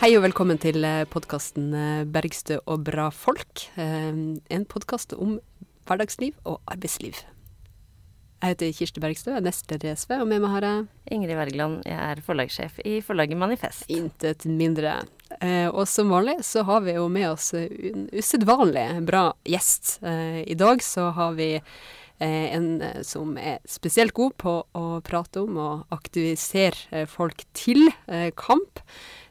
Hei og velkommen til podkasten Bergstø og bra folk. Eh, En podkast om hverdagsliv og arbeidsliv. Jeg heter Kirsti Bergstø, er nestleder i SV, og med meg har jeg Ingrid Wergeland, jeg er forlagssjef i forlaget Manifest. intet mindre. Eh, Og som vanlig så har vi jo med oss en usedvanlig bra gjest. Eh, I dag så har vi eh, en eh, som er spesielt god på å prate om og aktivisere eh, folk til eh, kamp.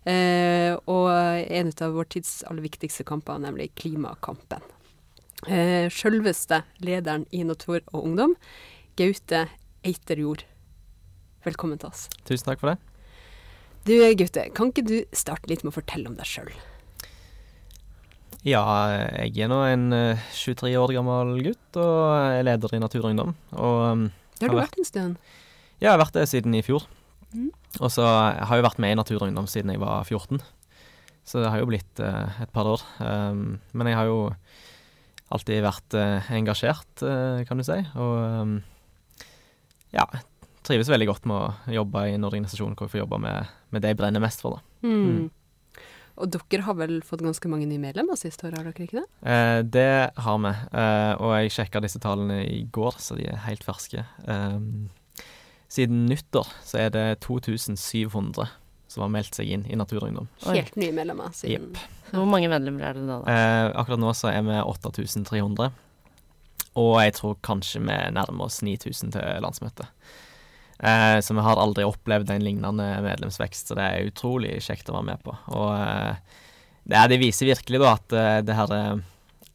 Eh, og en av vår tids aller viktigste kamper, nemlig klimakampen. Eh, Sjølveste lederen i Natur og Ungdom, Gaute Eiterjord. Velkommen til oss. Tusen takk for det. Du Gaute, kan ikke du starte litt med å fortelle om deg sjøl? Ja, jeg er nå en eh, 23 år gammel gutt og er leder i Natur og Ungdom. Og um, Det har du vært en stund. Ja, jeg har vært det siden i fjor. Mhm. Og så har jeg jo vært med i Natur og Ungdom siden jeg var 14. Så det har jo blitt eh, et par år. Um, men jeg har jo alltid vært eh, engasjert, eh, kan du si. Og um, ja, trives veldig godt med å jobbe i en organisasjon hvor jeg får jobbe med, med det jeg brenner mest for. da. Mm. Og dere har vel fått ganske mange nye medlemmer siste år, har dere ikke det? Eh, det har vi, eh, og jeg sjekka disse tallene i går, så de er helt ferske. Um, siden nyttår så er det 2700 som har meldt seg inn i Natur og Ungdom. Oi. Helt nye medlemmer siden Hvor mange medlemmer er det da? da? Eh, akkurat nå så er vi 8300, og jeg tror kanskje vi nærmer oss 9000 til landsmøtet. Eh, så vi har aldri opplevd en lignende medlemsvekst, så det er utrolig kjekt å være med på. Og eh, det, er- det viser virkelig da at eh, det her eh,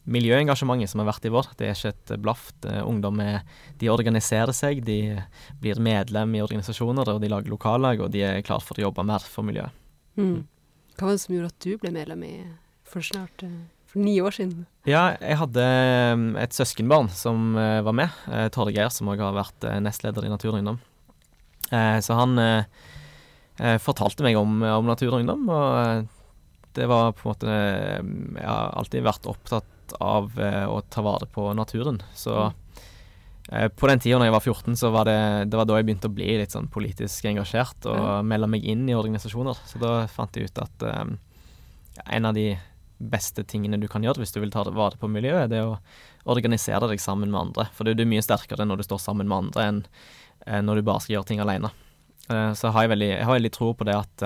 miljøengasjementet som har vært i vår, det er ikke et blaft. Eh, ungdom de organiserer seg, de blir medlem i organisasjoner, og de lager lokallag, og de er klar for å jobbe mer for miljøet. mm. Hva var det som gjorde at du ble medlem i for snart eh, for ni år siden? Ja, jeg hadde um, et søskenbarn som eh, var med, Torgeir, som også har vært eh, nestleder i Natur og Ungdom. Eh, så han eh, eh, fortalte meg om, om Natur og Ungdom, og eh, det var på en måte eh, Jeg har alltid vært opptatt av eh, å ta vare på naturen, så eh, på den tida da jeg var 14, så var det, det var da jeg begynte å bli litt sånn politisk engasjert og Ja. melde meg inn i organisasjoner. Så da fant jeg ut at eh, en av de beste tingene du kan gjøre hvis du vil ta vare på miljøet, det er å organisere deg sammen med andre. For det er mye sterkere når du står sammen med andre enn når du bare skal gjøre ting alene. Eh, Så har jeg veldig, jeg har veldig tro på det at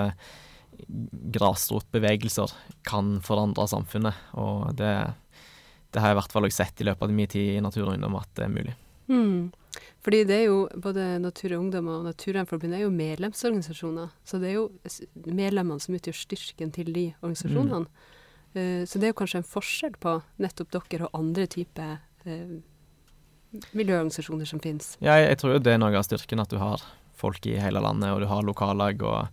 grasrotbevegelser kan forandre samfunnet, og det, det har jeg i hvert fall også sett i løpet av min tid i Natur og Ungdom at det er mulig. Mm. Fordi det er jo både Natur og Ungdom og Naturvernforbundet er jo medlemsorganisasjoner. Så det er jo medlemmene som utgjør styrken til de organisasjonene. Eh, så det er jo kanskje en forskjell på nettopp dere og andre typer uh, miljøorganisasjoner som finnes. Ja, jeg, jeg tror jo det er noe av styrken at du har folk i hele landet, og du har lokallag, og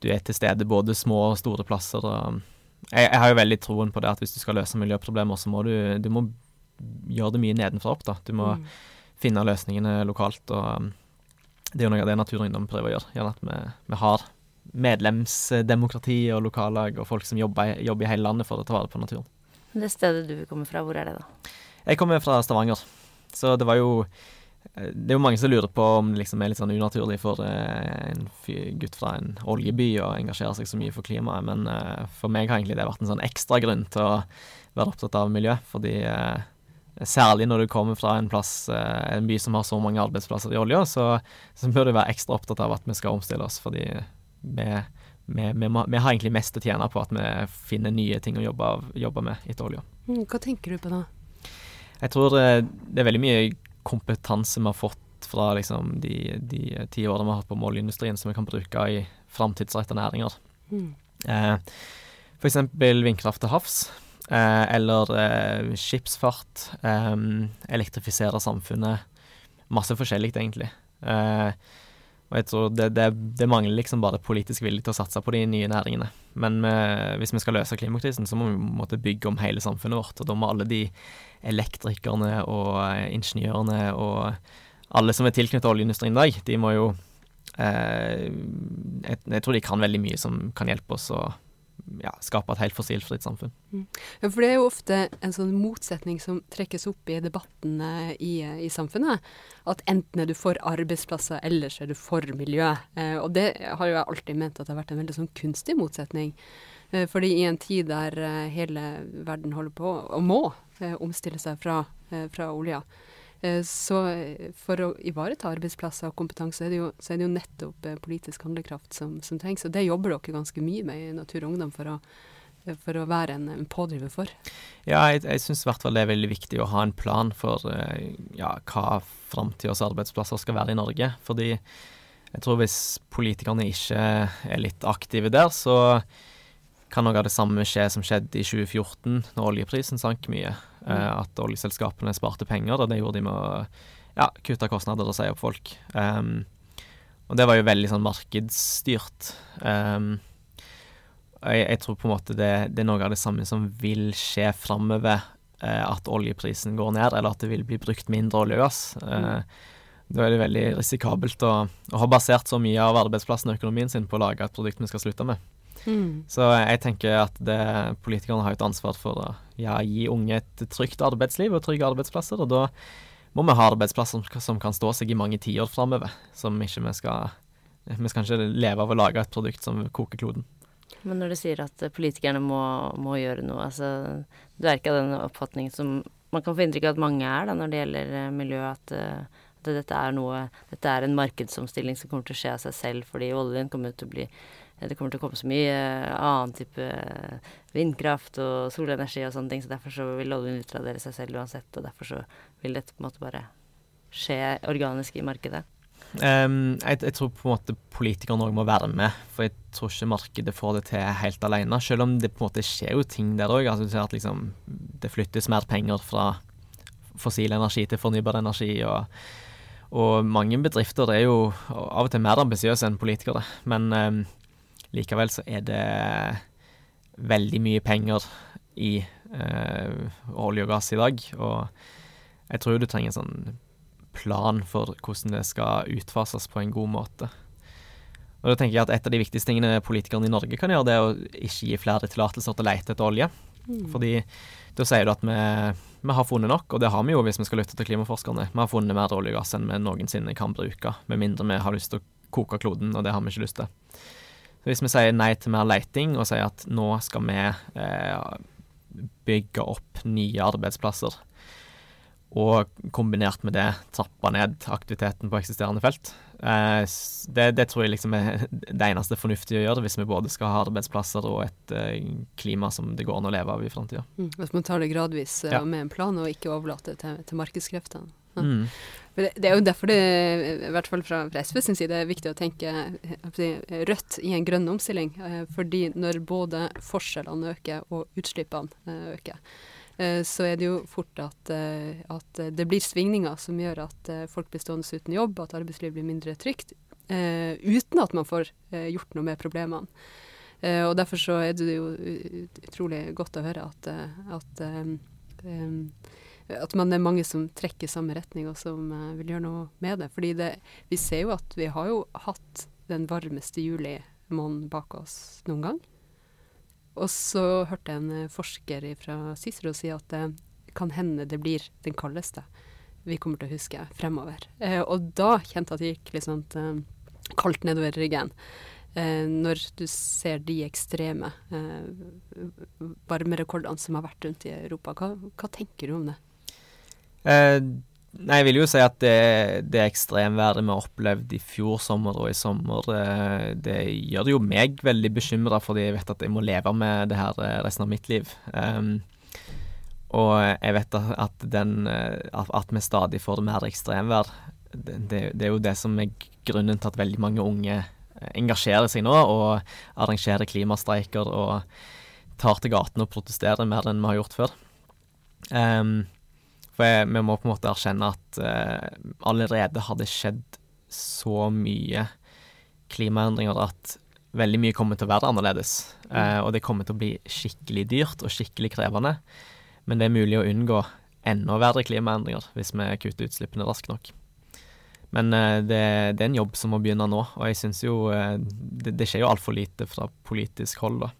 du er til stede både små og store plasser. Og jeg, jeg har jo veldig troen på det at hvis du skal løse miljøproblemer, så må du, du må gjøre det mye nedenfra opp. da. Du må Mm. finne løsningene lokalt, og um, det er jo noe av det Natur og Ungdom prøver å gjøre. Gjerne at vi, vi har medlemsdemokrati og lokallag og folk som jobber, jobber i hele landet for å ta vare på naturen. Det stedet du kommer fra, hvor er det da? Jeg kommer fra Stavanger, så det var jo Det er jo mange som lurer på om det liksom er litt sånn unaturlig for eh, en gutt fra en oljeby å engasjere seg så mye for klimaet, men eh, for meg har egentlig det vært en sånn ekstra grunn til å være opptatt av miljø, fordi eh, Særlig når du kommer fra en plass, eh, en by som har så mange arbeidsplasser i olja, så, så bør du være ekstra opptatt av at vi skal omstille oss, fordi vi, vi, vi, må, vi har egentlig mest å tjene på at vi finner nye ting å jobbe, av, jobbe med etter olja. Mm, hva tenker du på da? Jeg tror eh, det er veldig mye kompetanse vi har fått fra liksom, de, de ti årene vi har hatt på målindustrien som vi kan bruke i framtidsrettede næringer. Mm. Eh, eksempel vindkraft til havs, eh, eller eh, skipsfart, eh, elektrifisere samfunnet. Masse forskjellig, egentlig. Eh, og jeg tror det, det, det mangler liksom bare politisk vilje til å satse på de nye næringene. Men eh, hvis vi skal løse klimakrisen, så må vi måtte bygge om hele samfunnet vårt. Og da må alle de elektrikerne og eh, ingeniørene og alle som er tilknyttet oljeindustrien i dag, de må jo eh, jeg, jeg tror de kan veldig mye som kan hjelpe oss å ja, skape et helt fossilfritt samfunn. Mm. Ja, for det er jo ofte en sånn motsetning som trekkes opp i debattene i, i, samfunnet. At enten er du for arbeidsplasser, eller så er du for miljø. Eh, og det har jo jeg alltid ment at det har vært en veldig sånn kunstig motsetning. Eh, fordi i en tid der eh, hele verden holder på, og må, eh, omstille seg fra, eh, fra olja, Eh, så eh, for å ivareta arbeidsplasser og kompetanse, er det jo, så er det jo nettopp eh, politisk handlekraft som, som, trengs. Og det jobber dere ganske mye med i Natur og Ungdom for å, for å være en, en, pådriver for. Ja, jeg, jeg syns i hvert fall det er veldig viktig å ha en plan for ja, hva framtidas arbeidsplasser skal være i Norge. Fordi jeg tror hvis politikerne ikke er litt aktive der, så kan noe av det samme skje som skjedde i 2014, når oljeprisen sank mye. Mm. Eh, at oljeselskapene sparte penger, og det gjorde de med å ja, kutte kostnader og si opp folk. Um, og det var jo veldig sånn markedsstyrt. Um, jeg, jeg, tror på en måte det, det, er noe av det samme som vil skje framover, eh, at oljeprisen går ned, eller at det vil bli brukt mindre olje og gass. Eh, da er det veldig risikabelt å, å ha basert så mye av arbeidsplassen og økonomien sin på å lage et produkt vi skal slutte med. Mm. Så jeg tenker at det, politikerne har et ansvar for å ja, gi unge et trygt arbeidsliv og trygge arbeidsplasser. Og da må vi ha arbeidsplasser som, som kan stå seg i mange tiår framover. Som ikke vi skal Vi skal ikke leve av å lage et produkt som koker kloden. Men når du sier at politikerne må, må gjøre noe, altså Du er ikke av den oppfatningen som man kan få inntrykk av at mange er da, når det gjelder eh, miljø, at, eh, at dette er noe Dette er en markedsomstilling som kommer til å skje av seg selv, fordi oljen kommer til å bli det kommer til å komme så mye eh, annen type eh, vindkraft og solenergi og sånne ting, så derfor så vil oljen utradere seg selv uansett, og derfor så vil dette på en måte bare skje organisk i markedet. Um, jeg, jeg, tror på en måte politikerne òg må være med, for jeg tror ikke markedet får det til helt alene. Selv om det på en måte skjer jo ting der òg. Altså, du ser at liksom, det flyttes mer penger fra fossil energi til fornybar energi. og, og mange bedrifter er jo av og til mer ambisiøse enn politikere. Men Likevel så er det veldig mye penger i eh, olje og gass i dag, og jeg tror du trenger en sånn plan for hvordan det skal utfases på en god måte. Og da tenker jeg at Et av de viktigste tingene politikerne i Norge kan gjøre, det er å ikke gi flere tillatelser til å lete etter olje. Mm. Fordi da sier du at vi, vi, har funnet nok, og det har vi jo hvis vi skal lytte til klimaforskerne. Vi har funnet mer olje og gass enn vi noensinne kan bruke, med mindre vi har lyst til å koke kloden, og det har vi ikke lyst til. Så hvis vi sier nei til mer leiting, og sier at nå skal vi eh, bygge opp nye arbeidsplasser, og kombinert med det trappe ned aktiviteten på eksisterende felt, eh, det, det, tror jeg liksom er det eneste fornuftige å gjøre hvis vi både skal ha arbeidsplasser og et eh, klima som det går an å leve av i framtida. Mm, hvis man tar det gradvis eh, ja. med en plan, og ikke overlater til, til markedskreftene. Ja. Mm. Det, er jo derfor det, i hvert fall fra, SV sin side, er viktig å tenke rødt i en grønn omstilling. Eh, fordi når både forskjellene øker og utslippene eh, øker, eh, så er det jo fort at, at, det blir svingninger som gjør at folk blir stående uten jobb, at arbeidslivet blir mindre trygt, uten at man får gjort noe med problemene. og Derfor så er det jo utrolig godt å høre at, at um, at man er mange som trekker i samme retning, og som uh, vil gjøre noe med det. Fordi det, vi ser jo at vi har jo hatt den varmeste juli-måneden bak oss noen gang. Og så hørte jeg en uh, forsker fra Cicero si at det kan hende det blir den kaldeste vi kommer til å huske fremover. Eh, og da kjente jeg at det gikk litt sånn kaldt nedover ryggen. Eh, når du ser de ekstreme eh, varmerekordene som har vært rundt i Europa. Hva, hva tenker du om det? Eh, nei, jeg vil jo si at det, det ekstremværet vi har opplevd i fjor sommer og i sommer, eh, det gjør jo meg veldig bekymra, fordi jeg vet at jeg må leve med det her eh, resten av mitt liv. Um, og jeg vet at, den, eh, at vi stadig får mer ekstremvær. Det, det, det, er jo det som er grunnen til at veldig mange unge engasjerer seg nå og arrangerer klimastreiker og tar til gatene og protesterer mer enn vi har gjort før. Um, for jeg, vi må på en måte erkjenne at uh, allerede har det skjedd så mye klimaendringer at veldig mye kommer til å være annerledes. Uh, og det kommer til å bli skikkelig dyrt og skikkelig krevende. Men det er mulig å unngå enda verre klimaendringer hvis vi kutter utslippene raskt nok. Men uh, det, det, er en jobb som må begynne nå, og jeg syns jo det, det, skjer jo altfor lite fra politisk hold, da.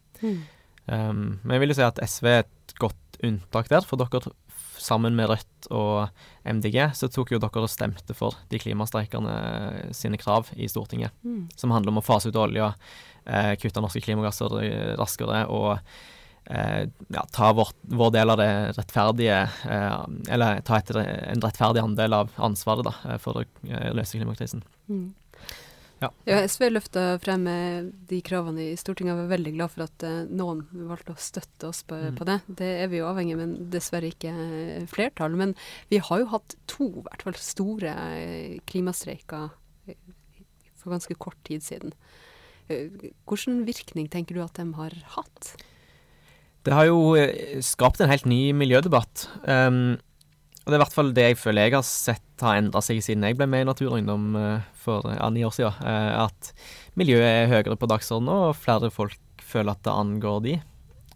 Um, men jeg vil jo si at SV er et godt unntak der, for dere sammen med Rødt og MDG så tok jo dere og stemte for de klimastreikerne sine krav i Stortinget, Mm. som handler om å fase ut olja, eh, kutte norske klimagasser eh, raskere og eh, ja, ta vår, vår del av det rettferdige eh, Eller ta et, en rettferdig andel av ansvaret da, eh, for å eh, løse klimakrisen. Mm. Ja. SV løfta frem eh, de kravene i Stortinget. Jeg var veldig glad for at eh, noen valgte å støtte oss på, Mm. på det. Det er vi jo avhengig men dessverre ikke eh, flertall. Men vi har jo hatt to i hvert fall store klimastreiker for ganske kort tid siden. Hvilken virkning tenker du at de har hatt? Det har jo skapt en helt ny miljødebatt. Um, og det er i hvert fall det jeg føler jeg har sett har endra seg siden jeg ble med i Natur og Ungdom eh, for ja, ni år siden. eh, at miljøet er høyere på dagsordenen, og flere folk føler at det angår de.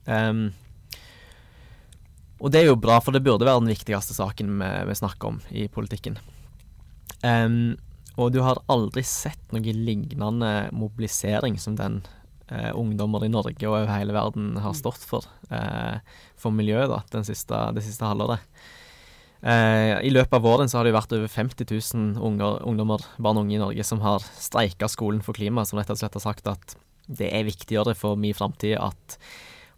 Um, og det er jo bra, for det burde være den viktigste saken vi, vi snakker om i politikken. Um, og du har aldri sett noe lignende mobilisering som den eh, ungdommer i Norge og hele verden har stått for, eh, for miljøet da, siste, det siste halvåret. Eh, I løpet av våren så har det jo vært over 50 000 unger, ungdommer, barn og unge i Norge som har streika Skolen for klima, som rett og slett har sagt at det er viktigere for min framtid at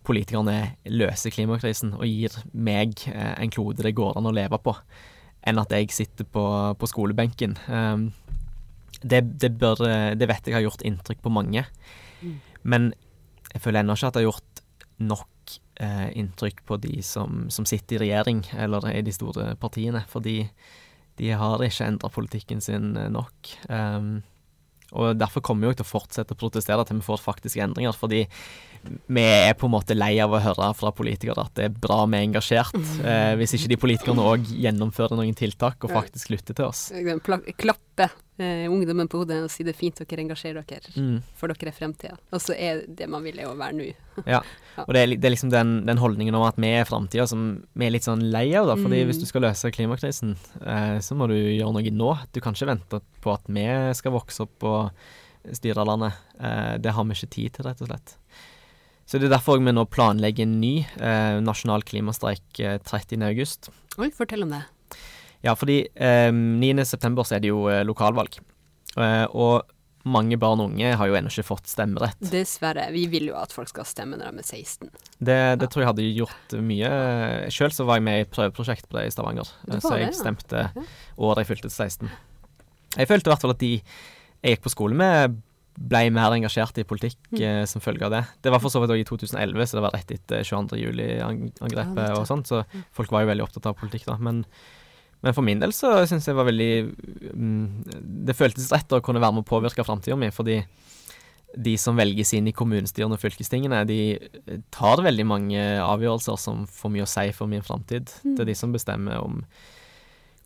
politikerne løser klimakrisen og gir meg eh, en klode det går an å leve på, enn at jeg sitter på, på skolebenken. Eh, det, det, bør, det vet jeg har gjort inntrykk på mange. Men jeg føler ennå ikke at det har gjort nok eh, inntrykk på de som, som sitter i regjering, eller i de store partiene. Fordi de har ikke endra politikken sin eh, nok. Um, og derfor kommer vi jo til å fortsette å protestere til vi får faktiske endringer. Fordi vi er på en måte lei av å høre fra politikere at det er bra vi er engasjert. Eh, hvis ikke de politikerne òg gjennomfører noen tiltak og faktisk lytter til oss. Klappe eh, ungdommen på hodet og si det er fint dere engasjerer dere, Mm. for dere er fremtida. Og så er det man vil er å være nå. Ja, og det er, det er liksom den, den holdningen om at vi er framtida som vi er litt sånn lei av, da. Fordi Mm. hvis du skal løse klimakrisen, eh, så må du gjøre noe nå. Du kan ikke vente på at vi skal vokse opp og styre landet. Eh, det har vi ikke tid til, rett og slett. Så det er derfor vi nå planlegger en ny eh, nasjonal klimastreik eh, 30. august. Oi, fortell om det. Ja, fordi eh, 9. september så er det jo eh, lokalvalg. Eh, og mange barn og unge har jo ennå ikke fått stemmerett. Dessverre. Vi vil jo at folk skal stemme når de er 16. Det, det tror jeg hadde gjort mye. Sjøl så var jeg med i prøveprosjekt på det i Stavanger, så det, jeg ja. stemte året jeg fylte 16. Jeg følte i hvert fall at de jeg gikk på skole med, ble mer engasjert i politikk Mm. eh, som følge av det. Det var for så vidt òg i 2011, så det var rett etter 22. Ja, og sånt, så folk var jo veldig opptatt av politikk da. Men, men for min del så syns jeg var veldig mm, Det føltes rett å kunne være med å påvirke framtida mi, fordi de som velges inn i kommunestyrene og fylkestingene, de tar veldig mange avgjørelser som får mye å si for min framtid. Det er de som bestemmer om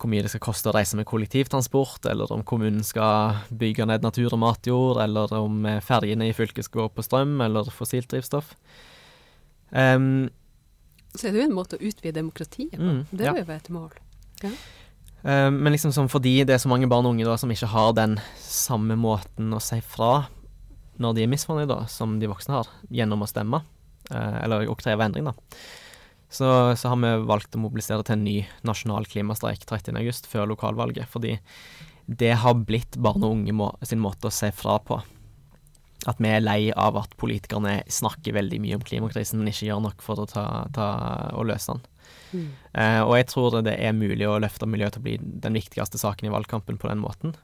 hvor mye det skal koste å reise med kollektivtransport, eller om kommunen skal bygge ned natur og matjord, eller om eh, ferjene i fylket skal gå på strøm eller fossilt drivstoff. Um, Så er det jo en måte å utvide demokratiet på. Mm, det er jo være et mål. Eh, men liksom sånn fordi det er så mange barn og unge da som ikke har den samme måten å si fra når de er misfornøyde, som de voksne har, gjennom å stemme, uh, eller å kreve endring, da. Så, så har vi valgt å mobilisere til en ny nasjonal klimastreik 30.8, før lokalvalget. Fordi det har blitt barn og unge må, sin måte å si fra på. At vi er lei av at politikerne snakker veldig mye om klimakrisen, men ikke gjør nok for å ta, ta og løse den. Eh, og jeg tror det er mulig å løfte miljøet til å bli den viktigste saken i valgkampen på den måten.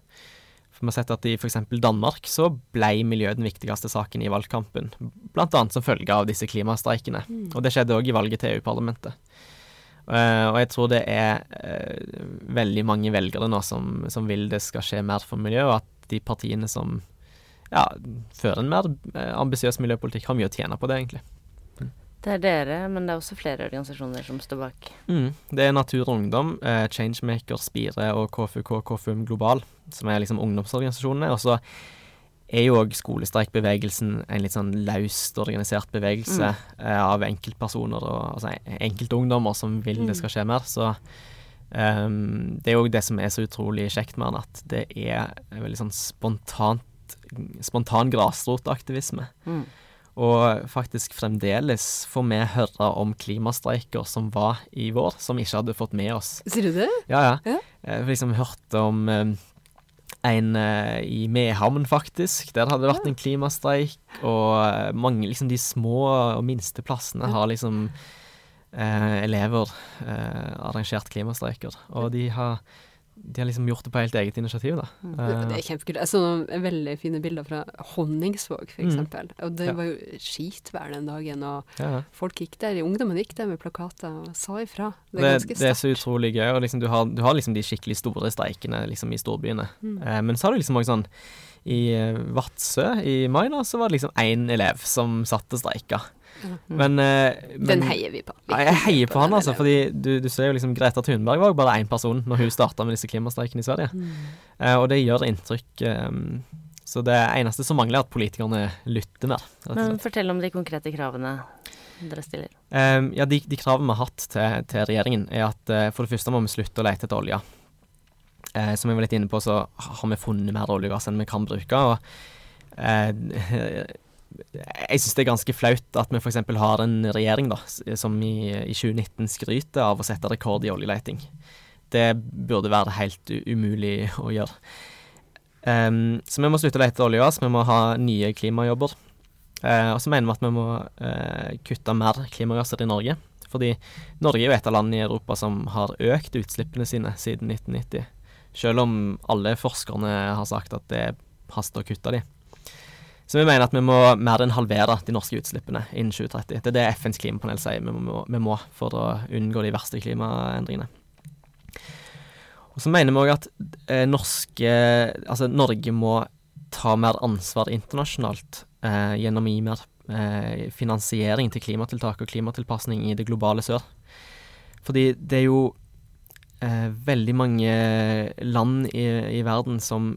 For vi har sett at I f.eks. Danmark så ble miljø den viktigste saken i valgkampen, bl.a. som følge av disse klimastreikene. Og det skjedde òg i valget til EU-parlamentet. Uh, og jeg tror det er uh, veldig mange velgere nå som, som vil det skal skje mer for miljøet, og at de partiene som ja, fører en mer eh, ambisiøs miljøpolitikk, har mye å tjene på det, egentlig. Det er dere, men det er også flere organisasjoner som står bak. Mm. Det er Natur og Ungdom, eh, Changemaker, Spire og KFUK, KFUM Global, som er liksom ungdomsorganisasjonene. Og så er jo òg skolestreikbevegelsen en litt sånn laust organisert bevegelse eh, av enkeltpersoner og altså enkeltungdommer som vil det skal skje mer. Så um, det er jo det som er så utrolig kjekt med den, at det er veldig sånn spontant spontan grasrotaktivisme. Mm. Og faktisk fremdeles får vi høre om klimastreiker som var i vår, som vi ikke hadde fått med oss. Sier du det? Ja, ja. Ja. Jeg liksom hørte om eh, en eh, i Mehamn, faktisk. Der hadde det vært en klimastreik. Og eh, mange, liksom de små og minste plassene har liksom eh, elever eh, arrangert klimastreiker. Og de har, de har liksom gjort det på helt eget initiativ, da. Det, det er kjempekult. Jeg så noen veldig fine bilder fra Honningsvåg, for Mm. Og det Ja. var jo skitvær den dagen, og ja, folk gikk der, ungdommen gikk der med plakater og sa ifra. Det Det, er sterkt. det er så utrolig gøy. Og liksom, du, har, du har liksom de skikkelig store streikene liksom, i storbyene. Mm. Eh, men så har du liksom også sånn I eh, Vadsø i mai da, så var det liksom én elev som satt og streika. Ja. Men, eh, men Den heier vi på. Vi Ja, jeg heier på han, altså. Fordi du, du ser jo liksom Greta Thunberg var jo bare én person når hun starta med disse klimastreikene i Sverige. Mm. Eh, og det gjør inntrykk. eh, så det eneste som mangler, er at politikerne lytter mer. Men fortell om de konkrete kravene dere stiller. Eh, ja, de, de kravene vi har hatt til, til regjeringen, er at eh, for det første må vi slutte å lete etter olje. Eh, som jeg var litt inne på, så har vi funnet mer olje og gass enn vi kan bruke. og eh, jeg syns det er ganske flaut at vi f.eks. har en regjering da, som i, i 2019 skryter av å sette rekord i oljeleting. Det burde være helt umulig å gjøre. Um, så vi må slutte å lete olje og gass, vi må ha nye klimajobber. Uh, og så mener vi at vi må uh, kutte mer klimagasser i Norge. Fordi Norge er jo et av landene i Europa som har økt utslippene sine siden 1990. Selv om alle forskerne har sagt at det haster å kutte de. Så vi mener at vi må mer enn halvere de norske utslippene innen 2030. Det er det FNs klimapanel sier vi må, vi må for å unngå de verste klimaendringene. Og så mener vi òg at eh, norske Altså Norge må ta mer ansvar internasjonalt eh, gjennom å gi mer eh, finansiering til klimatiltak og klimatilpasning i det globale sør. Fordi det er jo eh, veldig mange land i, i verden som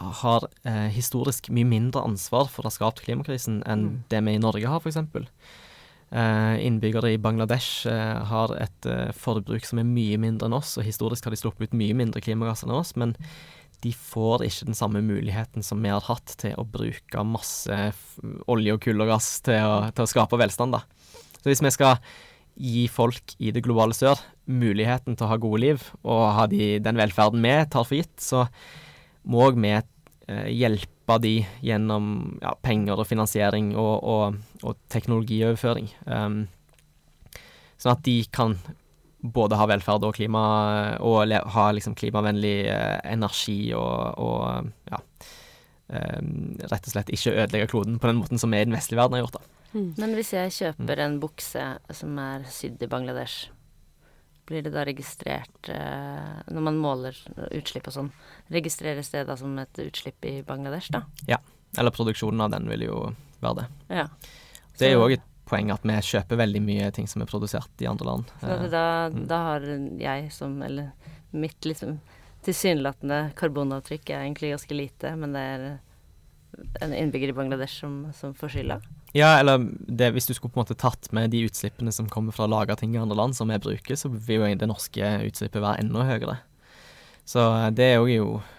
har eh, historisk mye mindre ansvar for å ha skapt klimakrisen enn Mm. det vi i Norge har, f.eks. Eh, innbyggere i Bangladesh eh, har et eh, forbruk som er mye mindre enn oss, og historisk har de sluppet ut mye mindre klimagasser enn oss, men de får ikke den samme muligheten som vi har hatt til å bruke masse olje og kull og gass til å, til å skape velstand. Da. Så hvis vi skal gi folk i det globale sør muligheten til å ha gode liv, og ha de, den velferden vi tar for gitt, så må òg vi eh, hjelpe de gjennom ja, penger og finansiering og, og, og teknologioverføring. Um, sånn at de kan både ha velferd og klima, og le ha liksom klimavennlig eh, energi og, og ja, um, rett og slett ikke ødelegge kloden på den måten som vi i den vestlige verden har gjort. da. Mm. Men hvis jeg kjøper en bukse som er sydd i Bangladesh, blir det da registrert eh, Når man måler utslipp og sånn, registreres det da som et utslipp i Bangladesh, da? Ja. Eller produksjonen av den vil jo være det. Ja. Det er jo òg et poeng at vi kjøper veldig mye ting som er produsert i andre land. Så Eh, da, mm. da har jeg som Eller mitt liksom tilsynelatende karbonavtrykk er egentlig ganske lite, men det er en innbygger i Bangladesh som, som får skylda. Ja, eller det, hvis du skulle på en måte tatt med de utslippene som kommer fra å lage ting i andre land, som vi bruker, så vil jo det norske utslippet være enda høyere. Så eh, det er jo,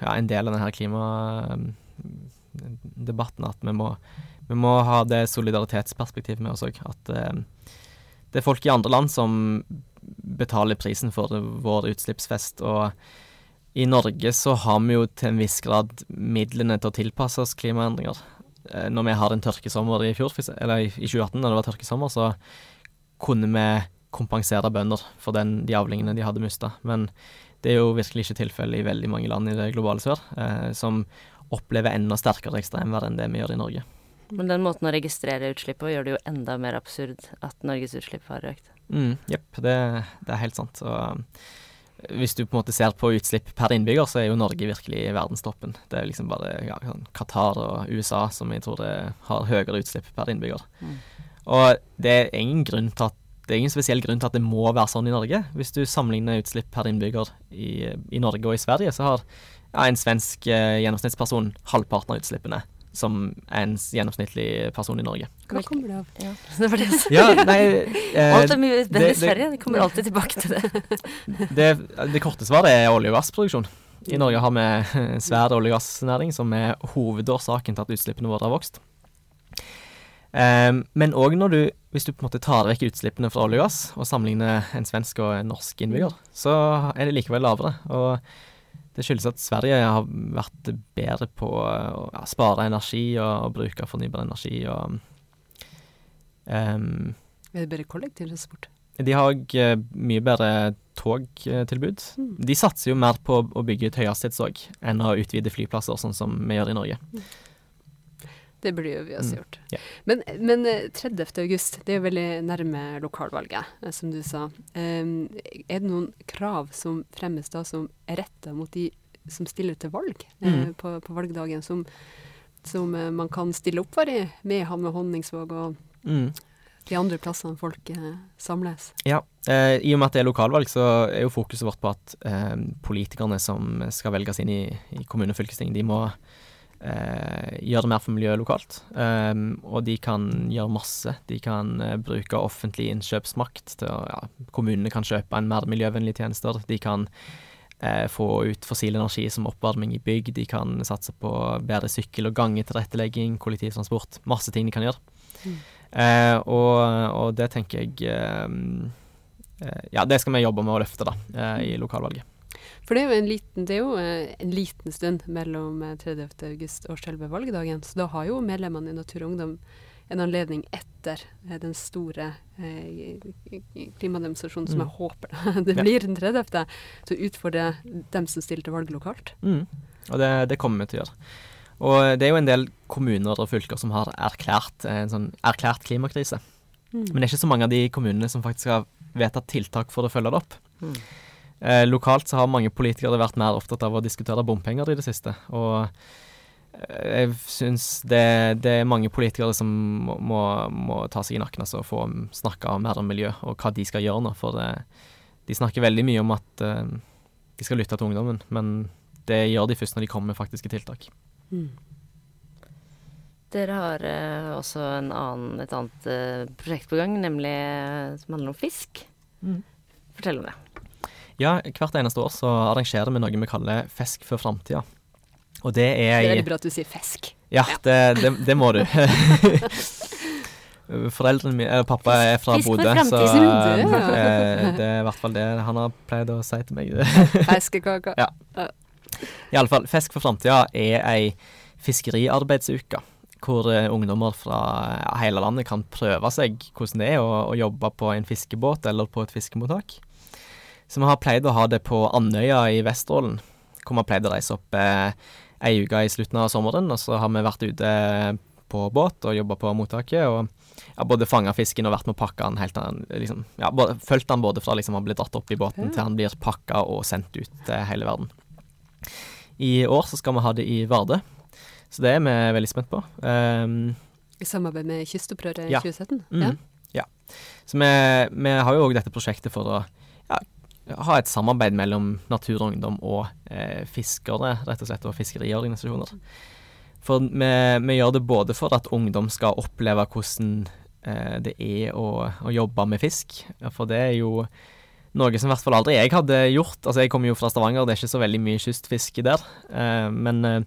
ja, en del av denne klimadebatten at vi må, vi må ha det solidaritetsperspektivet med oss òg. At eh, det er folk i andre land som betaler prisen for vår utslippsfest. og i Norge så har vi jo til en viss grad midlene til å tilpasse oss klimaendringer. Eh, Når vi har en tørkesommer i fjor, eller i i 2018, da det var tørkesommer, så kunne vi kompensere bønder for den, de avlingene de hadde mista. Men det er jo virkelig ikke tilfellet i veldig mange land i det globale sør, eh, som opplever enda sterkere ekstremvær enn det vi gjør i Norge. Men den måten å registrere utslipp på gjør det jo enda mer absurd at Norges utslipp har økt. Mm, Jepp, det, det er helt sant. Og hvis du på en måte ser på utslipp per innbygger, så er jo Norge virkelig i verdenstoppen. Det er liksom bare ja, sånn Qatar og USA som jeg tror det har høyere utslipp per innbygger. Mm. Og det er ingen grunn til at det er ingen spesiell grunn til at det må være sånn i Norge. Hvis du sammenligner utslipp per innbygger i, i Norge og i Sverige, så har ja, en svensk eh, gjennomsnittsperson halvparten av utslippene som en gjennomsnittlig person i Norge. Hva kommer det av? Ja, det var det jeg sa. Ja, nei eh, Alt er mye bedre det- i Sverige. Det kommer alltid tilbake til det. det, det korte svaret er olje- og gassproduksjon. I Norge har vi en svær olje- og gassnæring som er hovedårsaken til at utslippene våre har vokst. Um, men òg når du, hvis du på en måte tar vekk utslippene fra olje og gass, og sammenligner en svensk og en norsk innbygger, så er det likevel lavere. Og det skyldes at Sverige har vært bedre på å ja, spare energi og, og, bruke fornybar energi og um, Er det bedre kollektivtransport? De har òg uh, mye bedre togtilbud. Mm. De satser jo mer på å bygge ut høyhastighetstog enn å utvide flyplasser, sånn som vi gjør i Norge. Mm. Det burde vi også mm. gjort. Yeah. Men, men, 30. Eh, august, det er jo veldig nærme lokalvalget, eh, som du sa. Um, er det noen krav som fremmes da som er retta mot de som stiller til valg mm. uh, på, på, valgdagen, som, som uh, man kan stille opp for i Mehamn og Honningsvåg og mm. de andre plassene folk uh, samles? Ja, i og med at det er lokalvalg, så er jo fokuset vårt på at politikerne som skal velges inn i, i kommune- og fylkesting, de må eh, gjøre det mer for miljøet lokalt. Um, og de kan gjøre masse. De kan uh, bruke offentlig innkjøpsmakt til å ja, Kommunene kan kjøpe en mer miljøvennlige tjenester. De kan uh, få ut fossil energi som oppvarming i bygg. De kan satse på bedre sykkel- og gangetilrettelegging, kollektivtransport. Masse ting de kan gjøre. Mm. Uh, og, og, det tenker jeg Ja, det skal vi jobbe med å løfte da, i lokalvalget. For det er jo en liten, det er jo eh, en liten stund mellom 30. Eh, august og selve valgdagen. Så da har jo medlemmene i Natur og Ungdom en anledning etter eh, den store eh, klimademonstrasjonen, mm. som jeg håper det blir den 30., til å utfordre dem som stiller til valg lokalt. Mm. Og det, det, kommer vi til å gjøre. Og det er jo en del kommuner og fylker som har erklært en sånn erklært klimakrise. Mm. Men det er ikke så mange av de kommunene som faktisk har vedtatt tiltak for å følge det opp. Mm. Eh, lokalt så har mange politikere vært mer opptatt av å diskutere bompenger i det siste. Og eh, jeg syns det, det, er mange politikere som må, må, må ta seg i nakken altså, og få snakka mer om miljø og hva de skal gjøre nå. For det, de snakker veldig mye om at eh, de skal lytte til ungdommen, men det gjør de først når de kommer med faktiske tiltak. Mm. Dere har eh, også annen, et annet eh, prosjekt på gang, nemlig som handler om fisk. Mm. Fortell om det. Ja, hvert eneste år så arrangerer vi noe vi kaller Fisk for framtida. Og det er Det er veldig bra at du sier fisk. Ja, ja. Det, det, det, må du. Foreldrene mine eller Pappa er fra Bodø, så uh, det er i hvert fall det han har pleid å si til meg. Fiskekaker. Ja. Iallfall, Fisk for framtida er ei fiskeriarbeidsuke hvor uh, ungdommer fra hele landet kan prøve seg hvordan det er å, å jobbe på en fiskebåt eller på et fiskemottak. Så vi har pleid å ha det på Andøya i Vesterålen, hvor vi har pleid å reise opp eh, ei uke i slutten av sommeren. Og så har vi vært ute på båt og jobba på mottaket. og ja, både fanga fisken og vært med å pakke den helt til liksom, ja, både, Fulgt den både fra liksom han blir dratt opp i båten ja. til han blir pakka og sendt ut til hele verden. I år så skal vi ha det i Vardø, så det er vi veldig spent på. Um, I samarbeid med Kystopprøret i ja. 2017? Mm, ja. ja. Så vi, vi har jo òg dette prosjektet for å ha et samarbeid mellom Natur og eh, fiskere, rett og slett, og fiskeriorganisasjoner. For vi, vi, gjør det både for at ungdom skal oppleve hvordan eh, det er å, å, jobbe med fisk. For det er jo noe som i hvert fall aldri jeg hadde gjort. Altså Jeg kommer jo fra Stavanger, det er ikke så veldig mye kystfiske der. Eh, men eh,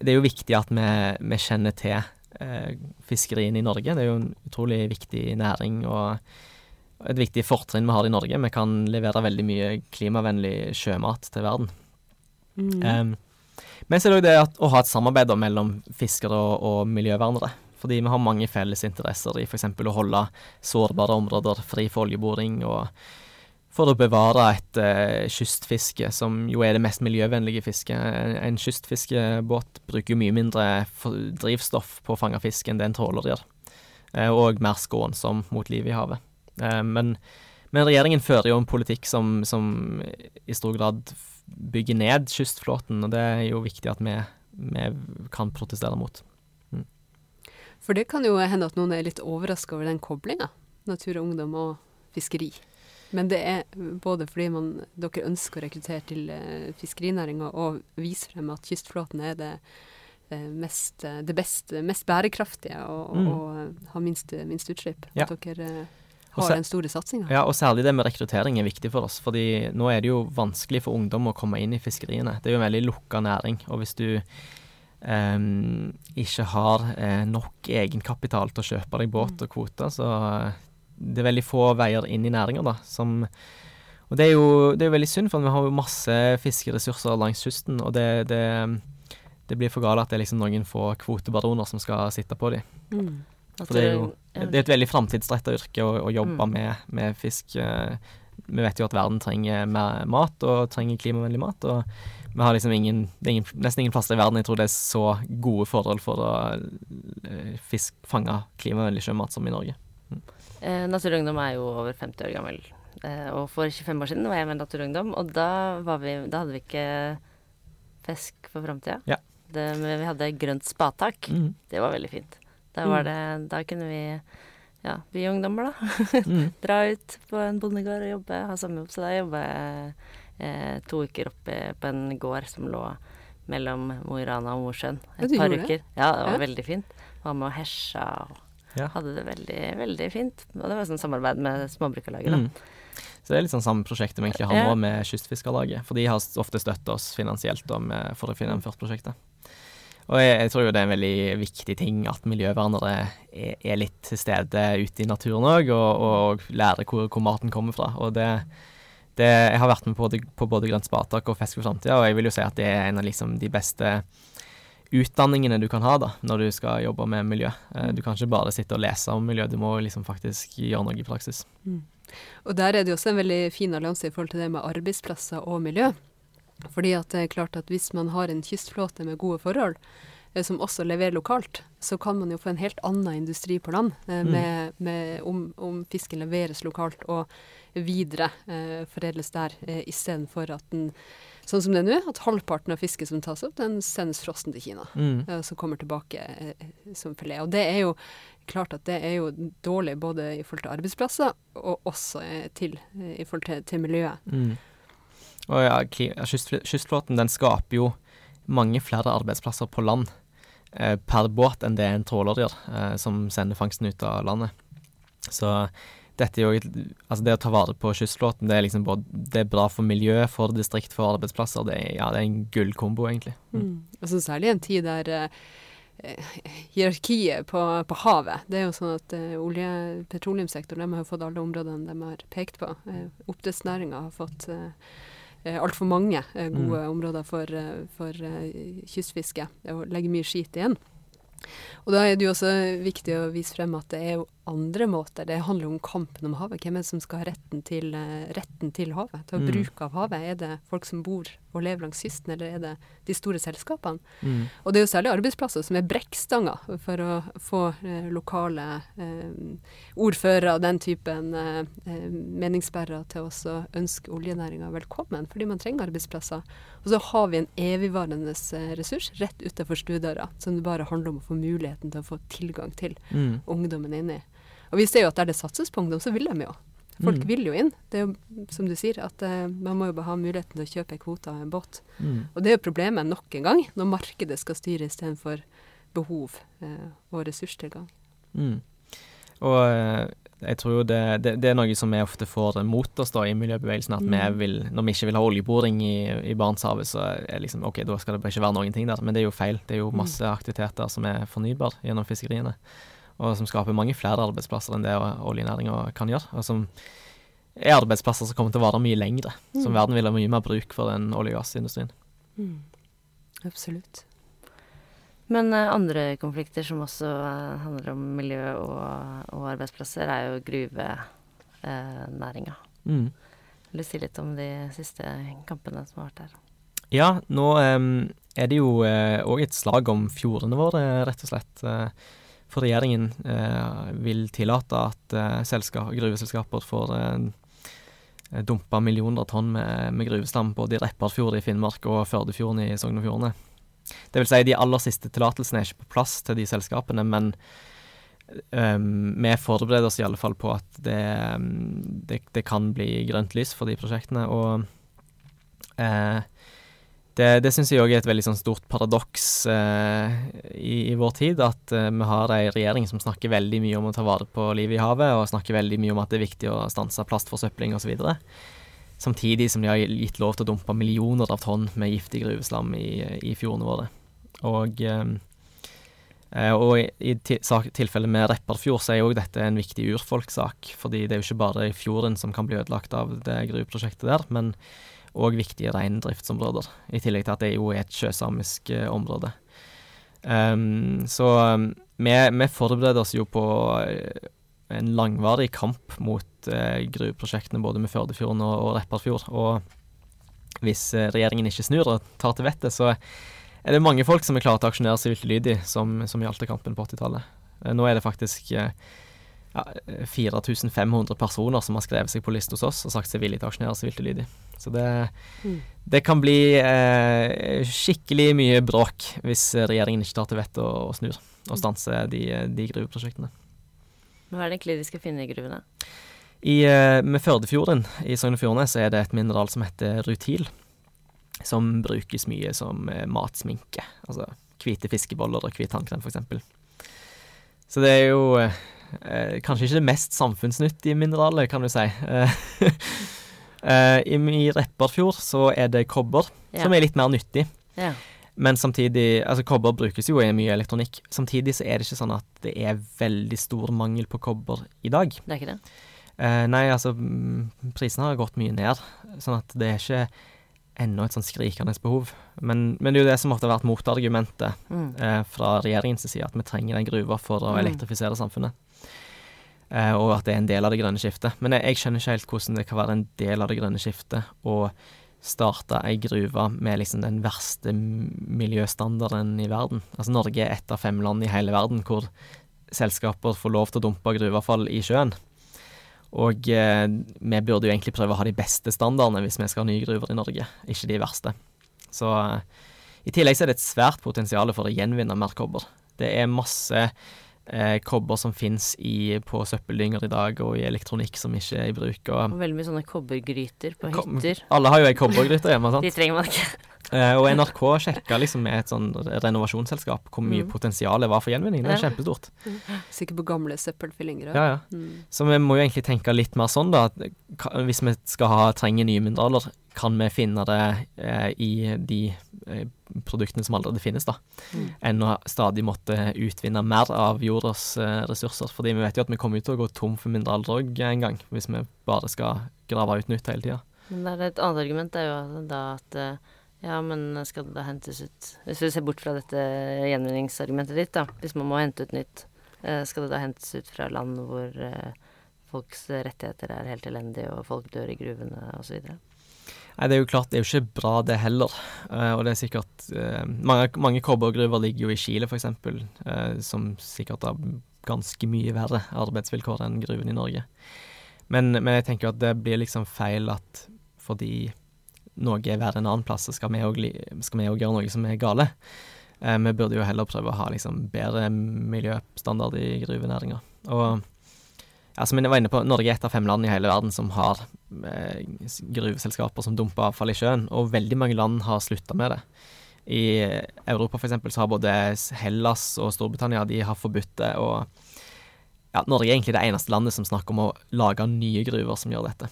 det er jo viktig at vi, vi kjenner til eh, fiskeriene i Norge. Det er jo en utrolig viktig næring. og et viktig fortrinn vi har i Norge. Vi kan levere veldig mye klimavennlig sjømat til verden. Mm. Um, men så er det òg det at, å ha et samarbeid mellom fiskere og, og, miljøvernere. Fordi vi har mange felles interesser i f.eks. å holde sårbare områder fri for oljeboring, og for å bevare et uh, kystfiske, som jo er det mest miljøvennlige fisket. En, en kystfiskebåt bruker jo mye mindre drivstoff på å fange fisk enn det en tråler gjør, uh, og mer skånsom mot livet i havet. Eh, men, men, regjeringen fører jo en politikk som, som, i stor grad bygger ned kystflåten, og det er jo viktig at vi, vi kan protestere mot. Mm. For det kan jo hende at noen er litt overraska over den koblinga, natur og ungdom og fiskeri. Men det er både fordi man, dere ønsker å rekruttere til uh, fiskerinæringa og vise frem at kystflåten er det uh, mest, det best, mest bærekraftige og, mm. og har minst, minst utslipp. Ja. At dere har den store satsinga. Ja, og særlig det med rekruttering er viktig for oss. fordi nå er det jo vanskelig for ungdom å komme inn i fiskeriene. Det er jo en veldig lukka næring. Og hvis du um, ikke har uh, nok egenkapital til å kjøpe deg båt og kvoter. Så eh, det er veldig få veier inn i næringa, da. Som, og det er jo det er veldig synd, for vi har jo masse fiskeressurser langs kysten. Og det, det, det blir for galt at det er liksom noen få kvotebaroner som skal sitte på dem. Mm. For det er jo det er et veldig framtidsretta yrke å, å jobbe Mm. med, med fisk. eh, Vi vet jo at verden trenger mer mat, og trenger klimavennlig mat. Og vi har liksom ingen, det er ingen nesten ingen plasser i verden jeg tror det er så gode forhold for å eh, fisk, fange klimavennlig sjømat som i Norge. Eh, Natur Ungdom er jo over 50 år gammel. Eh, og for 25 år siden var jeg med Naturungdom. Og da, var vi, da hadde vi ikke fisk for framtida. Ja. Men Vi hadde grønt spatak. Mm. Det var veldig fint. Da, var det, da kunne vi, ja, vi ungdommer, da, Mm. dra ut på en bondegård og jobbe, ha sommerjobb. Så da jobba jeg eh, to uker oppe på en gård som lå mellom Mo i Rana og Mosjøen. Et ja, par uker. det? Ja, det var Ja. veldig fint. Var med og hesja og Ja. hadde det veldig, veldig fint. Og det var sånn samarbeid med Småbrukarlaget, da. Mm. Så det er litt sånn samme prosjektet vi egentlig har nå med Kystfiskerlaget. For de har ofte støttet oss finansielt da, med, for å gjennomført prosjektet. Og jeg, jeg tror jo det er en veldig viktig ting at miljøvernere er, er litt til stede ute i naturen òg, og, og lærer hvor, hvor maten kommer fra. Og det, det Jeg har vært med på, på både Grønt spatak og Fisk for framtida, og jeg vil jo si at det er en av liksom de beste utdanningene du kan ha da, når du skal jobbe med miljø. Eh, Du kan ikke bare sitte og lese om miljø, du må liksom faktisk gjøre noe i praksis. Og der er det jo også en veldig fin allianse i forhold til det med arbeidsplasser og miljø. Fordi at det er klart at hvis man har en kystflåte med gode forhold, eh, som også leverer lokalt, så kan man jo få en helt annen industri på land, eh, Mm. med, med om, om fisken leveres lokalt og videre eh, foredles der, eh, istedenfor at den, sånn som det er nå, at halvparten av fisken som tas opp, den sendes frossen til Kina. Mm. eh, som kommer tilbake eh, som filet. Og det er jo klart at det er jo dårlig både i forhold til arbeidsplasser og også eh, til, i forhold til, til miljøet. Mm. Og ja, kystflåten den skaper jo mange flere arbeidsplasser på land eh, per båt enn det en tråler gjør, eh, som sender fangsten ut av landet. Så dette er jo Altså det å ta vare på kystflåten, det er liksom både Det er bra for miljøet, for distrikt, for arbeidsplasser. Det er, ja, det er en gullkombo, egentlig. Mm. Og så særlig en tid der eh, hierarkiet på, på havet Det er jo sånn at eh, olje- petroleumssektoren de har fått alle områdene de har pekt på. Eh, Oppdrettsnæringa har fått eh, altfor mange gode gode områder for, eh, for eh, kystfiske. Og legger mye skit igjen. Og da er det jo også viktig å vise frem at det er jo andre måter. Det handler om kampen om havet. Hvem er det som skal ha retten til, eh, retten til havet? Til å Mm. bruke av havet? Er det folk som bor og lever langs kysten, eller er det de store selskapene? Mm. Og det er jo særlig arbeidsplasser som er brekkstanger for å få eh, lokale eh, ordførere og den typen eh, eh, meningsbærere til også å ønske oljenæringa velkommen, fordi man trenger arbeidsplasser. Og så har vi en evigvarende eh, ressurs rett utenfor stuedøra, som det bare handler om å få muligheten til å få tilgang til Mm. ungdommen inni. Og vi ser jo at der det satses på ungdom, så vil de jo. Folk Mm. vil jo inn. Det er jo som du sier, at uh, man må jo bare ha muligheten til å kjøpe en kvote av en båt. Mm. Og det er jo problemet nok en gang, når markedet skal styre istedenfor behov uh, og ressurstilgang. Mm. Og eh, jeg tror jo det, det, det er noe som vi ofte får mot oss da i miljøbevegelsen, at Mm. vi vil, når vi ikke vil ha oljeboring i, i Barentshavet, så er liksom OK, da skal det bare ikke være noen ting der. Men det er jo feil. Det er jo Mm. masse aktiviteter som er fornybar gjennom fiskeriene, og som skaper mange flere arbeidsplasser enn det oljenæringa kan gjøre. Og som er arbeidsplasser som kommer til å vare mye lengre. Som Mm. verden vil ha mye mer bruk for enn olje- og gassindustrien. Absolutt. Men uh, andre konflikter som også uh, handler om miljø og, og arbeidsplasser, er jo gruvenæringa. Mm. Vil du si litt om de siste kampene som har vært her? Ja, nå um, er det jo òg et slag om fjordene våre, rett og slett. Eh, for regjeringen eh, vil tillate at eh, selskap, gruveselskaper får eh, dumpa millioner av tonn med, med gruveslam både i Repparfjord i Finnmark og Førdefjorden i Sogn og Fjordane. Det vil si, de aller siste tillatelsene er ikke på plass til de selskapene, men em, vi forbereder oss i alle fall på at det, det, det kan bli grønt lys for de prosjektene. og eh, det, det syns jeg òg er et veldig sånn stort paradoks eh, i, i vår tid. At eh, vi har ei regjering som snakker veldig mye om å ta vare på livet i havet, og snakker veldig mye om at det er viktig å stanse plastforsøpling osv. Samtidig som de har gitt lov til å dumpe millioner av tonn med giftig gruveslam i, i fjordene våre. Og, eh, og i, i tilfellet med Repparfjord så er jo dette en viktig urfolkssak. Fordi det er jo ikke bare fjorden som kan bli ødelagt av det gruveprosjektet der, men òg viktige reindriftsområder. I tillegg til at det jo er et sjøsamisk eh, område. Um, så vi, vi, forbereder oss jo på eh, en langvarig kamp mot uh, gruveprosjektene både med Førdefjorden og, og Repparfjord. Og hvis uh, regjeringen ikke snur og tar til vettet, så er det mange folk som er klare til å aksjonere sivilt ulydig, som, som i Alta-kampen på 80-tallet. Uh, nå er det faktisk ja, 4500 personer som har skrevet seg på liste hos oss og sagt seg villig til å aksjonere sivilt ulydig. Så det, mm. det kan bli skikkelig mye bråk hvis regjeringen ikke tar til vettet og, og snur og stanser de, de gruveprosjektene. Hva er det egentlig de skal finne i gruvene? I, eh, med Førdefjorden i Sogn og Fjordane så er det et mineral som heter rutil. Som brukes mye som eh, matsminke. Altså hvite fiskeboller og hvit tannkrem, f.eks. Så det er jo eh, kanskje ikke det mest samfunnsnyttige mineralet, kan du si. eh, I, I Repparfjord så er det kobber, ja. som er litt mer nyttig. Ja. Men samtidig Altså, kobber brukes jo i mye elektronikk. Samtidig så er det ikke sånn at det er veldig stor mangel på kobber i dag. Det er ikke det? Eh, nei, altså prisene har gått mye ned, sånn at det er ikke ennå et sånn skrikende behov. Men, men, det er jo det som ofte har vært motargumentet mm. eh, fra regjeringens side, at vi trenger den gruva for å mm. elektrifisere samfunnet. Eh, og at det er en del av det grønne skiftet. Men jeg, jeg skjønner ikke helt hvordan det kan være en del av det grønne skiftet å starte ei gruve med liksom den verste miljøstandarden i verden. Altså Norge er ett av fem land i hele verden hvor selskaper får lov til å dumpe gruveavfall i sjøen. Og eh, vi burde jo egentlig prøve å ha de beste standardene hvis vi skal ha nye gruver i Norge, ikke de verste. Så eh, i tillegg så er det et svært potensial for å gjenvinne mer kobber. Det er masse eh, kobber som fins på søppeldynger i dag, og i elektronikk som ikke er i bruk. Og, og veldig mye sånne kobbergryter på hytter. Alle har jo ei kobbergryte hjemme, sant. De trenger man ikke. Eh, og NRK sjekka liksom med et sånn renovasjonsselskap hvor mye mm. potensial det var for gjenvinning. Det er kjempestort. Mm. Sikkert på gamle søppelfyllinger òg. Ja, ja. Mm. Så vi må jo egentlig tenke litt mer sånn, da. Hvis vi skal ha, trenge nye mineraler, kan vi finne det eh, i de eh, produktene som allerede finnes, da. Mm. Enn å stadig måtte utvinne mer av jordas eh, ressurser. Fordi vi vet jo at vi kommer til å gå tom for mineraler òg en gang, hvis vi bare skal grave ut nytt hele tida. Men det er et annet argument er jo da at eh, ja, men skal det da hentes ut Hvis vi ser bort fra dette gjenvinningsargumentet ditt, da. Hvis man må hente ut nytt, eh, skal det da hentes ut fra land hvor eh, folks rettigheter er helt elendige, og folk dør i gruvene osv.? Nei, det er jo klart, det er jo ikke bra det heller. Uh, og det er sikkert Mange, mange kobbergruver ligger jo i Chile, f.eks., uh, som sikkert har ganske mye verre arbeidsvilkår enn gruven i Norge. Men, men jeg tenker at det blir liksom feil at fordi noe er verre enn annen plass, så skal vi òg gjøre noe som er gale. Eh, vi burde jo heller prøve å ha liksom, bedre miljøstandard i gruvenæringa. Ja, som jeg var inne på, Norge er et av fem land i hele verden som har eh, gruveselskaper som dumper avfall i sjøen, og veldig mange land har slutta med det. I Europa eksempel, så har både Hellas og Storbritannia de har forbudt det. og ja, Norge er egentlig det eneste landet som snakker om å lage nye gruver som gjør dette.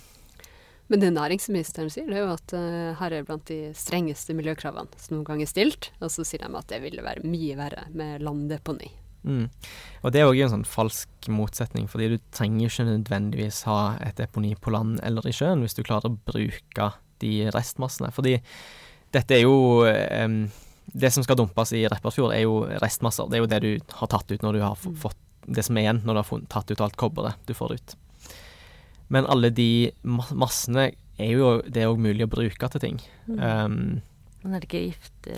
Men det næringsministeren sier, det er jo at uh, her er blant de strengeste miljøkravene som noen gang er stilt. Og så sier de at det ville være mye verre med landdeponi. Mm. Og det er òg en sånn falsk motsetning, fordi du trenger ikke nødvendigvis ha et deponi på land eller i sjøen hvis du klarer å bruke de restmassene. Fordi dette er jo um, Det som skal dumpes i Repparfjord, er jo restmasser. Det er jo det du har tatt ut når du har mm. fått det som er igjen når du har tatt ut alt kobberet du får ut. Men alle de massene er jo det er òg mulig å bruke til ting. Mm. Um, Men er det ikke gift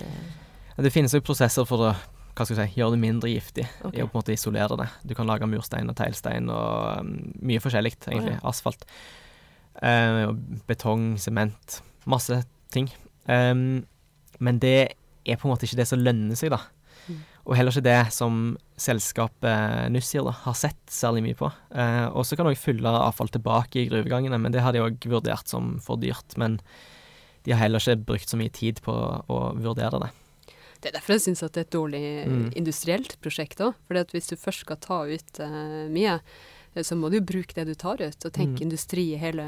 Det finnes jo prosesser for å hva skal jeg si, gjøre det mindre giftig. Okay. Å på en måte isolere det. Du kan lage murstein og teglstein og um, mye forskjellig, egentlig. Oh, ja. Asfalt. Uh, betong, sement. Masse ting. Um, men det er på en måte ikke det som lønner seg, da. Og heller ikke det som selskapet Nussir har sett særlig mye på. Eh, og så kan òg fylle avfall tilbake i gruvegangene, men det har de òg vurdert som for dyrt. Men de har heller ikke brukt så mye tid på å vurdere det. Det er derfor jeg syns det er et dårlig mm. industrielt prosjekt òg. For hvis du først skal ta ut uh, mye, eh, så må du bruke det du tar ut, og tenke mm. industri i hele,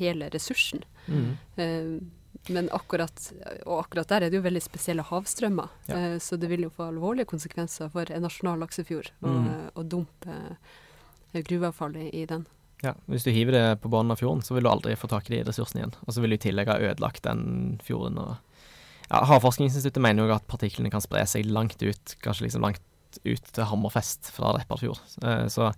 hele ressursen. Mm. Uh, men akkurat, og akkurat der er det jo veldig spesielle havstrømmer. Ja. Eh, så det vil jo få alvorlige konsekvenser for en nasjonal laksefjord å Mm. dumpe eh, gruveavfallet i den. Ja, Hvis du hiver det på bunnen av fjorden, så vil du aldri få tak i de ressursene igjen. Og så vil du i tillegg ha ødelagt den fjorden. og ja, Havforskningsinstituttet mener jo at partiklene kan spre seg langt ut, kanskje liksom langt ut til Hammerfest fra Repparfjord. Eh, Så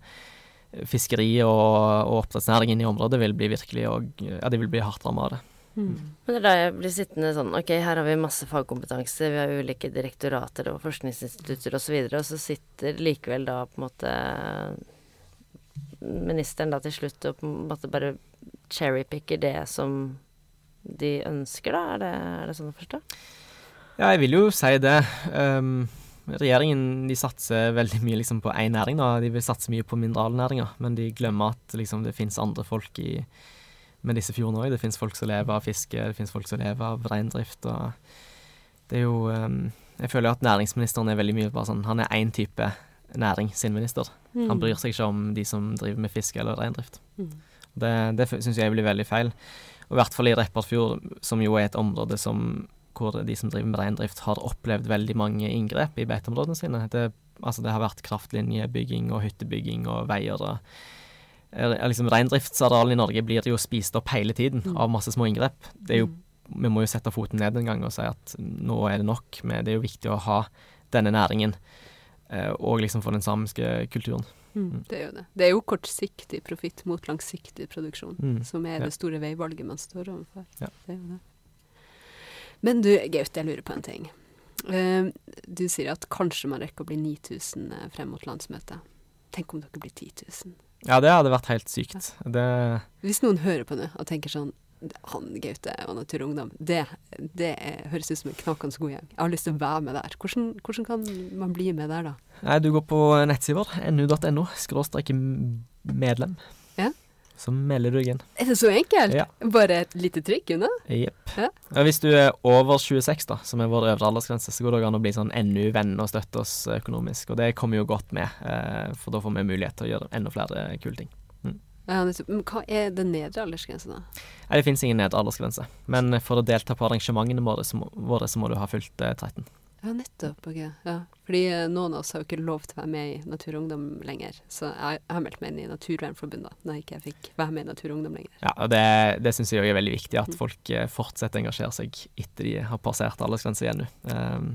fiskeri og, og oppdrettsnæringen i området vil bli virkelig og, ja, de vil bli hardt rammet av det. Men det er da jeg blir sittende sånn Ok, her har vi masse fagkompetanse, vi har ulike direktorater og forskningsinstitutter osv., og, så og så sitter likevel da på en måte ministeren da til slutt og på en måte bare cherrypicker det som de ønsker, da? Er det, er det sånn å forstå? Ja, jeg vil jo si det. Um, regjeringen de satser veldig mye liksom, på én næring. da. De vil satse mye på mineralnæringa, men de glemmer at liksom, det finnes andre folk i, med disse fjordene òg. Det finnes folk som lever av fiske, det finnes folk som lever av reindrift. og det er jo um, Jeg føler jo at næringsministeren er veldig mye bare sånn Han er én type næring sin minister. Han bryr seg ikke om de som driver med fiske eller reindrift. Mm. Det, det syns jeg blir veldig feil. Og I hvert fall i Repparfjord, som jo er et område som, hvor de som driver med reindrift, har opplevd veldig mange inngrep i beiteområdene sine. Det, altså det har vært kraftlinjebygging og hyttebygging og veier. og liksom Reindriftsarealene i Norge blir jo spist opp hele tiden Mm. av masse små inngrep. Det jo, Mm. vi må jo sette foten ned en gang og si at nå er det nok. Med, det er jo viktig å ha denne næringen, eh, og liksom for den samiske kulturen. Mm. Det er jo det. Det er jo kortsiktig profitt mot langsiktig produksjon, Mm. som er Ja. det store veivalget man står overfor. Ja. Det er jo det. Men du, Gaute, jeg lurer på en ting. Uh, du sier at kanskje man rekker å bli 9000 eh, frem mot landsmøtet. Tenk om dere blir 10 000. Ja, det hadde vært helt sykt. Det Hvis noen hører på det og tenker sånn han Gaute og Natur og Ungdom, det, det er, høres ut som en knakende god gjeng. Jeg har lyst til å være med der. Hvordan, hvordan kan man bli med der, da? Nei, du går på nettsida vår, nu.no, skråstrek medlem. Ja. Du deg. Er det så enkelt? Ja. Bare et lite trykk unna? Jepp. Ja. Ja, hvis du er over 26, da, som er vår øvre aldersgrense, så går det an å bli sånn NU-venn og støtte oss økonomisk. Og det kommer jo godt med, eh, for da får vi mulighet til å gjøre enda flere kule ting. Ja, nettopp. Men hva er den nedre aldersgrensen, da? Nei, det finnes ingen nedre aldersgrense, men for å delta på arrangementene våre, så må, våre, så må du ha fylt eh, 13. Ja, nettopp. ok. Ja. Fordi eh, noen av oss har jo ikke lov til å være med i Natur og Ungdom lenger. Så jeg, har meldt meg inn i Naturvernforbundet når jeg ikke fikk være med i Natur og Ungdom lenger. Ja, og det, det syns jeg er veldig viktig, at folk eh, fortsetter å engasjere seg etter de har passert aldersgrensa igjen nå. Um,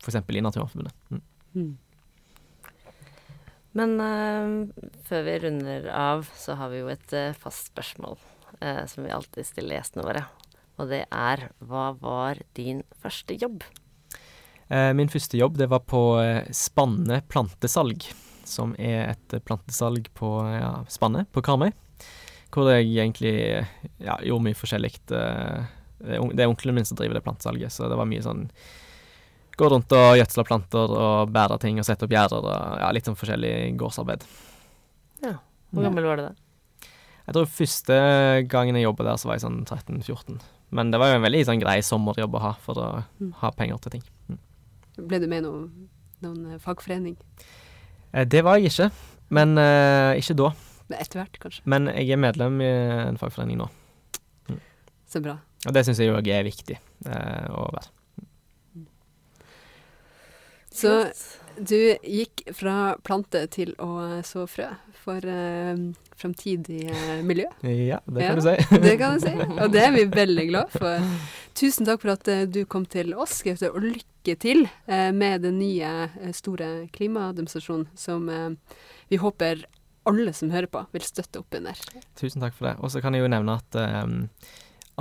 F.eks. i Naturvernforbundet. Mm. Mm. Men uh, før vi runder av, så har vi jo et uh, fast spørsmål uh, som vi alltid stiller gjestene våre. Og det er hva var din første jobb? Eh, min første jobb det var på eh, Spanne plantesalg, som er et eh, plantesalg på ja, Spanne på Karmøy. Hvor jeg egentlig ja, gjorde mye forskjellig. det er onkelen min som driver det plantesalget, så det var mye sånn Gå rundt og gjødsle planter og bære ting og sette opp gjerder og ja, litt sånn forskjellig gårdsarbeid. Ja. Hvor Mm. gammel var du da? Jeg tror første gangen jeg jobbet der, så var jeg sånn 13-14. Men det var jo en veldig sånn grei sommerjobb å ha for å Mm. ha penger til ting. Ble du med i noen, noen eh, fagforening? Eh, Det var jeg ikke, men eh, ikke da. Etter hvert, kanskje. Men jeg er medlem i en fagforening nå, Så bra. og det syns jeg òg er viktig eh, å være. Så du gikk fra plante til å så frø for uh, framtidig eh, miljø. Ja, det Ja. kan du si. Det kan du si, og det er vi veldig glad for. Tusen takk for at eh, du kom til oss, Gaute, og lykke til eh, med den nye eh, store klimademonstrasjonen som eh, vi håper alle som hører på, vil støtte opp under. Tusen takk for det. Og så kan jeg jo nevne at eh,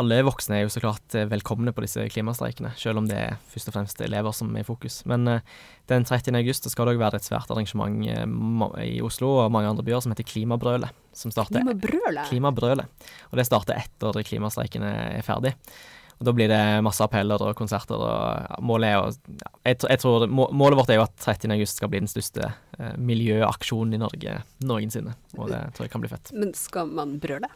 alle voksne er jo så klart velkomne på disse klimastreikene, selv om det er først og fremst elever som er i fokus. Men den 30. august skal det òg være et svært arrangement i Oslo og mange andre byer som heter Klimabrølet. Som starter Klimabrølet. Klimabrølet. Og det starter etter klimastreikene er ferdig. Og Da blir det masse appeller og konserter. og ja, Målet er å ja, jeg, jeg tror må, Målet vårt er jo at 30. august skal bli den største eh, miljøaksjonen i Norge noensinne. Og det tror jeg kan bli fett. Men skal man brøle?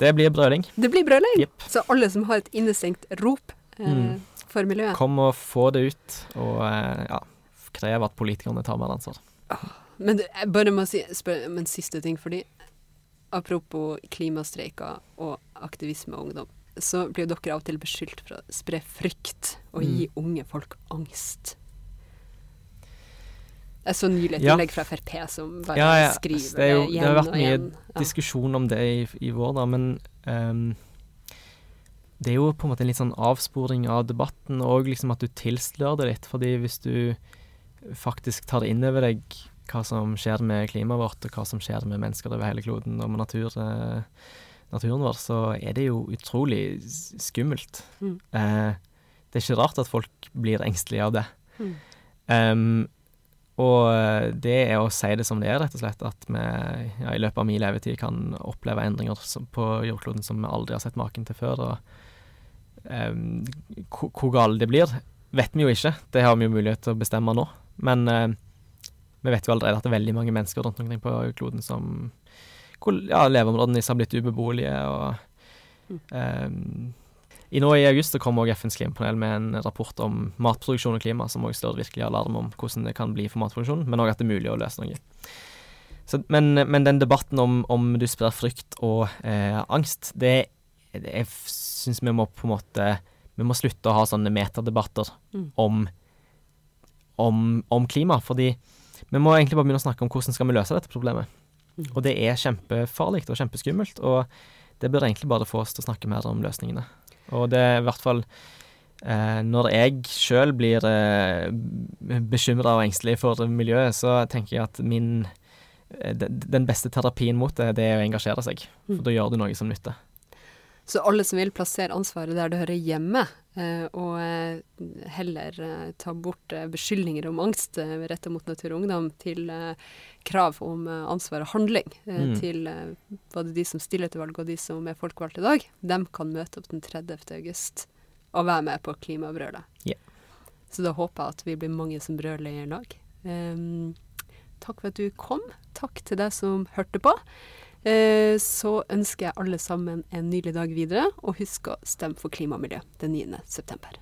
Det blir brøling. Det blir brøling! Yep. Så alle som har et innestengt rop eh, Mm. for miljøet. Kom og få det ut, og eh, ja, krev at politikerne tar mer ansvar. Men du, jeg bare må si, spørre om en siste ting, fordi apropos klimastreiker og aktivisme og ungdom. Så blir dere av og til beskyldt for å spre frykt og gi unge folk angst. Jeg så nylig et Ja. innlegg fra Frp som bare Ja, ja, skriver det, jo, det det igjen har vært mye igjen. Diskusjon om det i, i vår, da, men um, det er jo på en måte en litt sånn avsporing av debatten, og liksom at du tilslører det litt. fordi hvis du faktisk tar det inn over deg hva som skjer med klimaet vårt, og hva som skjer med mennesker over hele kloden, og med natur, eh, naturen vår, så er det jo utrolig skummelt. Mm. Eh, det er ikke rart at folk blir engstelige av det. Mm. Um, og eh, det er å si det som det er, rett og slett. At vi ja, i løpet av min levetid kan oppleve endringer som, på jordkloden som vi aldri har sett maken til før. Og um, hvor gale det blir, vet vi jo ikke. Det har vi jo mulighet til å bestemme nå. Men uh, vi vet jo allerede at det er veldig mange mennesker rundt omkring på kloden som hvor ja, leveområdene deres har blitt ubeboelige. og ehm, i nå I august kom også FNs klimapanel med en rapport om matproduksjon og klima, som også slår virkelig alarm om hvordan det kan bli for matproduksjon, men òg at det er mulig å løse noe. Så, men, men den debatten om, om du sprer frykt og eh, angst, det, det jeg syns vi må på en måte Vi må slutte å ha sånne metadebatter Mm. om, om, om klima, fordi vi må egentlig bare begynne å snakke om hvordan skal vi løse dette problemet. Mm. Og det er kjempefarlig og kjempeskummelt, og det bør egentlig bare få oss til å snakke mer om løsningene. Og det er i hvert fall eh, Når jeg sjøl blir eh, bekymra og engstelig for miljøet, så tenker jeg at min eh, den, beste terapien mot det, det er å engasjere seg. Mm. For da gjør du noe som nytter. Så alle som vil plassere ansvaret der det hører hjemme, eh, og eh, heller ta bort beskyldninger om angst retta mot natur og ungdom, til krav om eh, ansvar og handling eh, Mm. til eh, både de som stiller til valg og de som er folkevalgte i dag, dem kan møte opp den 30. august og være med på klimabrølet. Yeah. Så da håper jeg at vi blir mange som brøler i lag. Um, takk for at du kom. Takk til deg som hørte på. Så ønsker jeg alle sammen en nydelig dag videre, og husk å stemme for klima og miljø den 9. september.